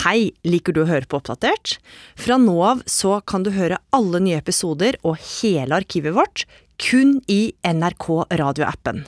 Hei, liker du å høre på Oppdatert? Fra nå av så kan du høre alle nye episoder og hele arkivet vårt kun i NRK radioappen.